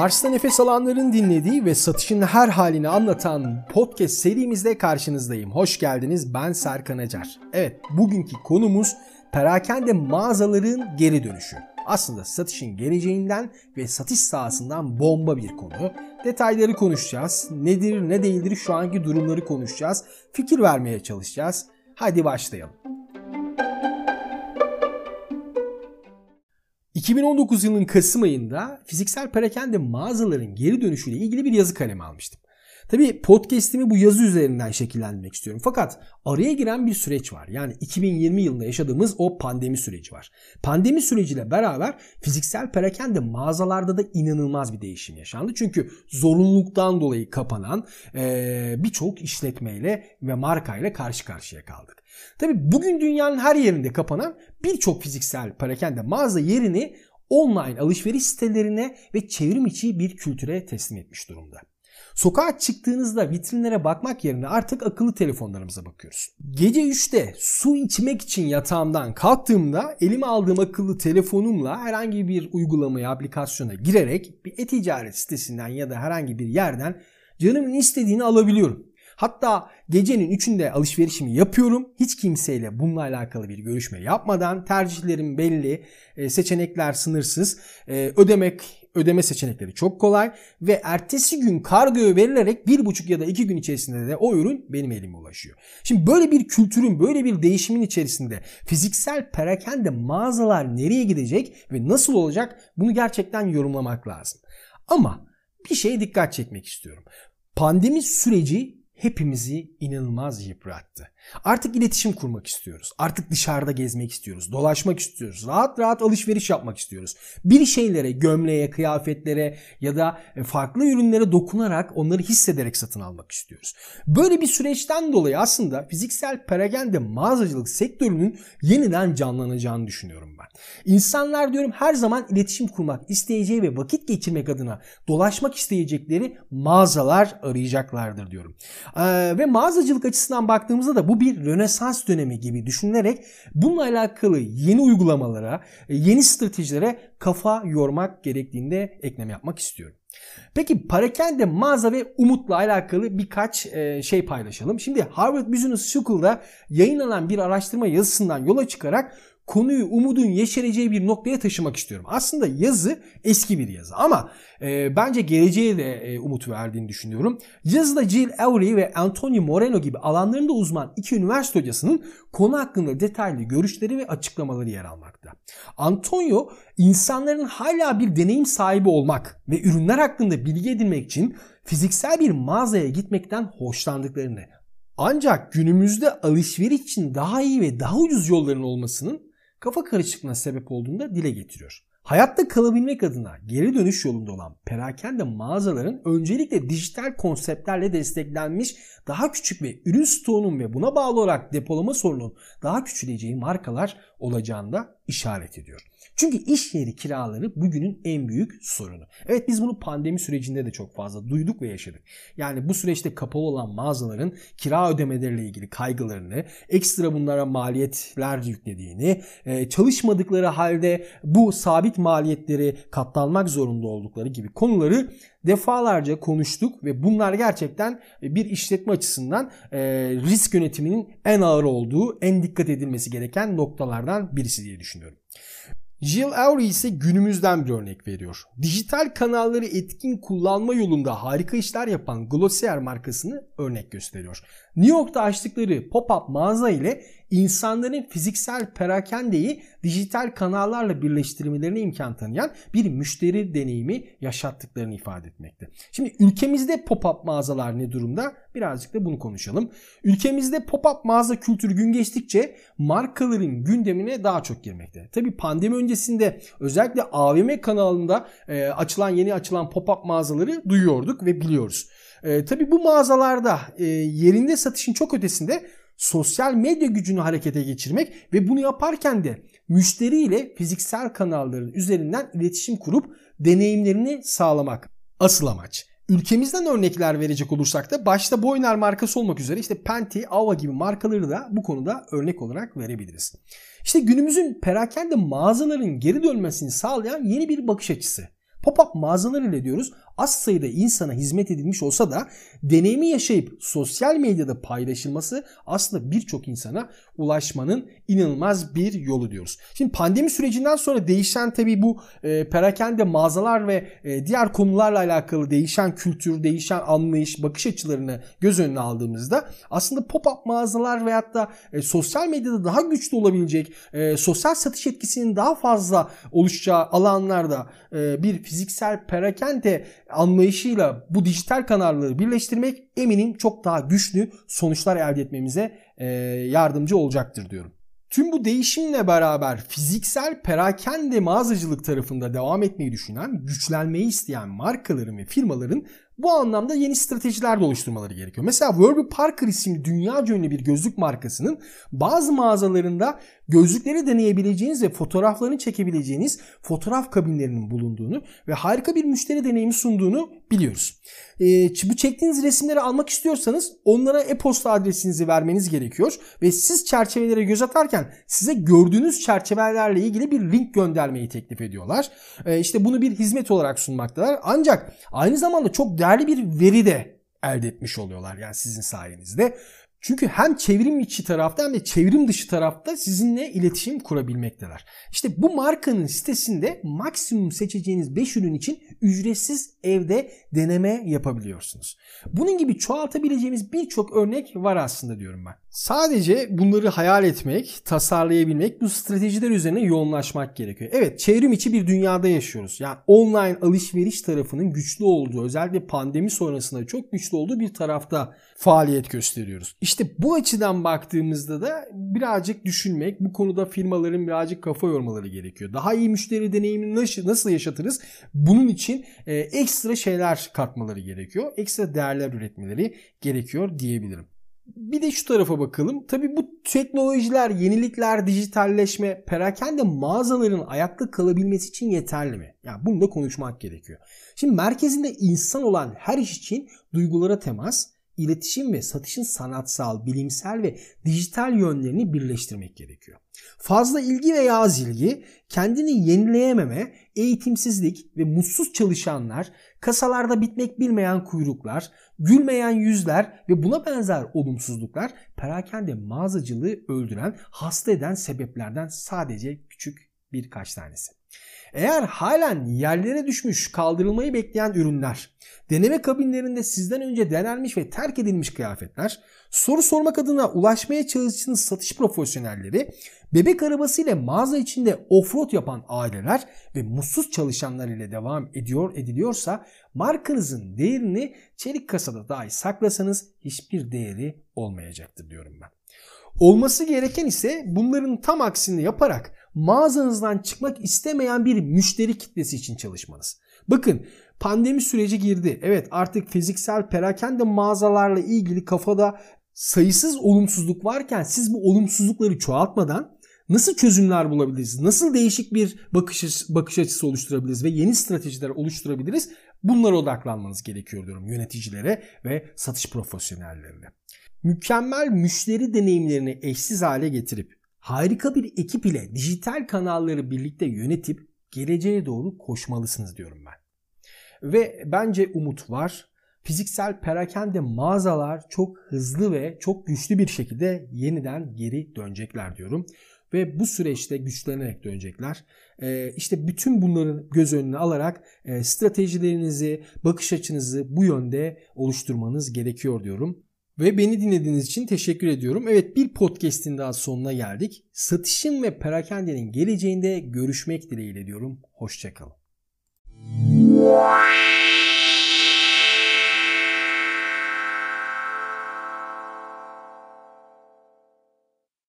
Mars'ta nefes alanların dinlediği ve satışın her halini anlatan podcast serimizde karşınızdayım. Hoş geldiniz ben Serkan Acar. Evet bugünkü konumuz perakende mağazaların geri dönüşü. Aslında satışın geleceğinden ve satış sahasından bomba bir konu. Detayları konuşacağız. Nedir ne değildir şu anki durumları konuşacağız. Fikir vermeye çalışacağız. Hadi başlayalım. 2019 yılının Kasım ayında fiziksel perakende mağazaların geri dönüşüyle ilgili bir yazı kalemi almıştım. Tabi podcast'imi bu yazı üzerinden şekillendirmek istiyorum. Fakat araya giren bir süreç var. Yani 2020 yılında yaşadığımız o pandemi süreci var. Pandemi süreciyle beraber fiziksel perakende mağazalarda da inanılmaz bir değişim yaşandı. Çünkü zorunluluktan dolayı kapanan ee, birçok işletmeyle ve markayla karşı karşıya kaldık. Tabi bugün dünyanın her yerinde kapanan birçok fiziksel perakende mağaza yerini online alışveriş sitelerine ve çevrim içi bir kültüre teslim etmiş durumda. Sokağa çıktığınızda vitrinlere bakmak yerine artık akıllı telefonlarımıza bakıyoruz. Gece 3'te su içmek için yatağımdan kalktığımda elime aldığım akıllı telefonumla herhangi bir uygulamaya, aplikasyona girerek bir e-ticaret sitesinden ya da herhangi bir yerden canımın istediğini alabiliyorum. Hatta gecenin üçünde alışverişimi yapıyorum. Hiç kimseyle bununla alakalı bir görüşme yapmadan tercihlerim belli, e, seçenekler sınırsız, e, ödemek ödeme seçenekleri çok kolay ve ertesi gün kargoya verilerek bir buçuk ya da iki gün içerisinde de o ürün benim elime ulaşıyor. Şimdi böyle bir kültürün, böyle bir değişimin içerisinde fiziksel perakende mağazalar nereye gidecek ve nasıl olacak bunu gerçekten yorumlamak lazım. Ama bir şeye dikkat çekmek istiyorum. Pandemi süreci hepimizi inanılmaz yıprattı. Artık iletişim kurmak istiyoruz. Artık dışarıda gezmek istiyoruz. Dolaşmak istiyoruz. Rahat rahat alışveriş yapmak istiyoruz. Bir şeylere, gömleğe, kıyafetlere ya da farklı ürünlere dokunarak onları hissederek satın almak istiyoruz. Böyle bir süreçten dolayı aslında fiziksel perakende mağazacılık sektörünün yeniden canlanacağını düşünüyorum ben. İnsanlar diyorum her zaman iletişim kurmak isteyeceği ve vakit geçirmek adına dolaşmak isteyecekleri mağazalar arayacaklardır diyorum. Ee, ve mağazacılık açısından baktığımızda da bu bir rönesans dönemi gibi düşünülerek bununla alakalı yeni uygulamalara, yeni stratejilere kafa yormak gerektiğinde ekleme yapmak istiyorum. Peki parakende mağaza ve umutla alakalı birkaç e, şey paylaşalım. Şimdi Harvard Business School'da yayınlanan bir araştırma yazısından yola çıkarak konuyu umudun yeşereceği bir noktaya taşımak istiyorum. Aslında yazı eski bir yazı ama e, bence geleceğe de e, umut verdiğini düşünüyorum. Yazıda Jill Avery ve Antonio Moreno gibi alanlarında uzman iki üniversite hocasının konu hakkında detaylı görüşleri ve açıklamaları yer almakta. Antonio insanların hala bir deneyim sahibi olmak ve ürünler hakkında bilgi edinmek için fiziksel bir mağazaya gitmekten hoşlandıklarını ancak günümüzde alışveriş için daha iyi ve daha ucuz yolların olmasının kafa karışıklığına sebep olduğunu dile getiriyor. Hayatta kalabilmek adına geri dönüş yolunda olan perakende mağazaların öncelikle dijital konseptlerle desteklenmiş daha küçük ve ürün stoğunun ve buna bağlı olarak depolama sorunun daha küçüleceği markalar olacağını da işaret ediyor. Çünkü iş yeri kiraları bugünün en büyük sorunu. Evet biz bunu pandemi sürecinde de çok fazla duyduk ve yaşadık. Yani bu süreçte kapalı olan mağazaların kira ödemeleriyle ilgili kaygılarını, ekstra bunlara maliyetler yüklediğini, e, çalışmadıkları halde bu sabit maliyetleri katlanmak zorunda oldukları gibi konuları defalarca konuştuk ve bunlar gerçekten bir işletme açısından e, risk yönetiminin en ağır olduğu, en dikkat edilmesi gereken noktalardan birisi diye düşünüyorum. Jill Avery ise günümüzden bir örnek veriyor. Dijital kanalları etkin kullanma yolunda harika işler yapan Glossier markasını örnek gösteriyor. New York'ta açtıkları pop-up mağaza ile insanların fiziksel perakendeyi dijital kanallarla birleştirmelerine imkan tanıyan bir müşteri deneyimi yaşattıklarını ifade etmekte. Şimdi ülkemizde pop-up mağazalar ne durumda? Birazcık da bunu konuşalım. Ülkemizde pop-up mağaza kültürü gün geçtikçe markaların gündemine daha çok girmekte. Tabi pandemi öncesinde özellikle AVM kanalında e, açılan yeni açılan pop-up mağazaları duyuyorduk ve biliyoruz. E, tabii bu mağazalarda e, yerinde satışın çok ötesinde sosyal medya gücünü harekete geçirmek ve bunu yaparken de müşteriyle fiziksel kanalların üzerinden iletişim kurup deneyimlerini sağlamak. Asıl amaç. Ülkemizden örnekler verecek olursak da başta Boyner markası olmak üzere işte Penti, Ava gibi markaları da bu konuda örnek olarak verebiliriz. İşte günümüzün perakende mağazaların geri dönmesini sağlayan yeni bir bakış açısı. Pop-up mağazalar ile diyoruz az sayıda insana hizmet edilmiş olsa da deneyimi yaşayıp sosyal medyada paylaşılması aslında birçok insana ulaşmanın inanılmaz bir yolu diyoruz. Şimdi pandemi sürecinden sonra değişen tabii bu e, perakende mağazalar ve e, diğer konularla alakalı değişen kültür, değişen anlayış, bakış açılarını göz önüne aldığımızda aslında pop-up mağazalar veyahut da e, sosyal medyada daha güçlü olabilecek, e, sosyal satış etkisinin daha fazla oluşacağı alanlarda e, bir fiziksel perakende anlayışıyla bu dijital kanalları birleştirmek eminim çok daha güçlü sonuçlar elde etmemize e, yardımcı olacaktır diyorum. Tüm bu değişimle beraber fiziksel perakende mağazacılık tarafında devam etmeyi düşünen, güçlenmeyi isteyen markaların ve firmaların bu anlamda yeni stratejiler de oluşturmaları gerekiyor. Mesela Warby Parker isimli dünya ünlü bir gözlük markasının bazı mağazalarında gözlükleri deneyebileceğiniz ve fotoğraflarını çekebileceğiniz fotoğraf kabinlerinin bulunduğunu ve harika bir müşteri deneyimi sunduğunu biliyoruz. Ee, bu çektiğiniz resimleri almak istiyorsanız onlara e-posta adresinizi vermeniz gerekiyor ve siz çerçevelere göz atarken size gördüğünüz çerçevelerle ilgili bir link göndermeyi teklif ediyorlar. Ee, işte bunu bir hizmet olarak sunmaktalar. Ancak aynı zamanda çok değerli bir veri de elde etmiş oluyorlar yani sizin sayenizde. Çünkü hem çevrim içi tarafta hem de çevrim dışı tarafta sizinle iletişim kurabilmekteler. İşte bu markanın sitesinde maksimum seçeceğiniz 5 ürün için ücretsiz evde deneme yapabiliyorsunuz. Bunun gibi çoğaltabileceğimiz birçok örnek var aslında diyorum ben. Sadece bunları hayal etmek, tasarlayabilmek, bu stratejiler üzerine yoğunlaşmak gerekiyor. Evet çevrim içi bir dünyada yaşıyoruz. Yani online alışveriş tarafının güçlü olduğu, özellikle pandemi sonrasında çok güçlü olduğu bir tarafta faaliyet gösteriyoruz. İşte bu açıdan baktığımızda da birazcık düşünmek, bu konuda firmaların birazcık kafa yormaları gerekiyor. Daha iyi müşteri deneyimini nasıl yaşatırız? Bunun için e, ekstra şeyler katmaları gerekiyor. Ekstra değerler üretmeleri gerekiyor diyebilirim. Bir de şu tarafa bakalım. Tabi bu teknolojiler, yenilikler, dijitalleşme, perakende mağazaların ayakta kalabilmesi için yeterli mi? Yani bunu da konuşmak gerekiyor. Şimdi merkezinde insan olan her iş için duygulara temas, iletişim ve satışın sanatsal, bilimsel ve dijital yönlerini birleştirmek gerekiyor. Fazla ilgi veya az ilgi, kendini yenileyememe, eğitimsizlik ve mutsuz çalışanlar, kasalarda bitmek bilmeyen kuyruklar, gülmeyen yüzler ve buna benzer olumsuzluklar perakende mağazacılığı öldüren, hasta eden sebeplerden sadece küçük birkaç tanesi. Eğer halen yerlere düşmüş kaldırılmayı bekleyen ürünler, deneme kabinlerinde sizden önce denenmiş ve terk edilmiş kıyafetler, soru sormak adına ulaşmaya çalıştığınız satış profesyonelleri, bebek arabası ile mağaza içinde offroad yapan aileler ve mutsuz çalışanlar ile devam ediyor ediliyorsa markanızın değerini çelik kasada dahi saklasanız hiçbir değeri olmayacaktır diyorum ben. Olması gereken ise bunların tam aksini yaparak mağazanızdan çıkmak istemeyen bir müşteri kitlesi için çalışmanız. Bakın pandemi süreci girdi. Evet artık fiziksel perakende mağazalarla ilgili kafada sayısız olumsuzluk varken siz bu olumsuzlukları çoğaltmadan nasıl çözümler bulabiliriz? Nasıl değişik bir bakış, bakış açısı oluşturabiliriz ve yeni stratejiler oluşturabiliriz? Bunlara odaklanmanız gerekiyor diyorum yöneticilere ve satış profesyonellerine. Mükemmel müşteri deneyimlerini eşsiz hale getirip harika bir ekip ile dijital kanalları birlikte yönetip geleceğe doğru koşmalısınız diyorum ben. Ve bence umut var. Fiziksel perakende mağazalar çok hızlı ve çok güçlü bir şekilde yeniden geri dönecekler diyorum. Ve bu süreçte güçlenerek dönecekler. Ee, işte bütün bunların göz önüne alarak e, stratejilerinizi, bakış açınızı bu yönde oluşturmanız gerekiyor diyorum. Ve beni dinlediğiniz için teşekkür ediyorum. Evet bir podcast'in daha sonuna geldik. Satışın ve perakendenin geleceğinde görüşmek dileğiyle diyorum. Hoşçakalın.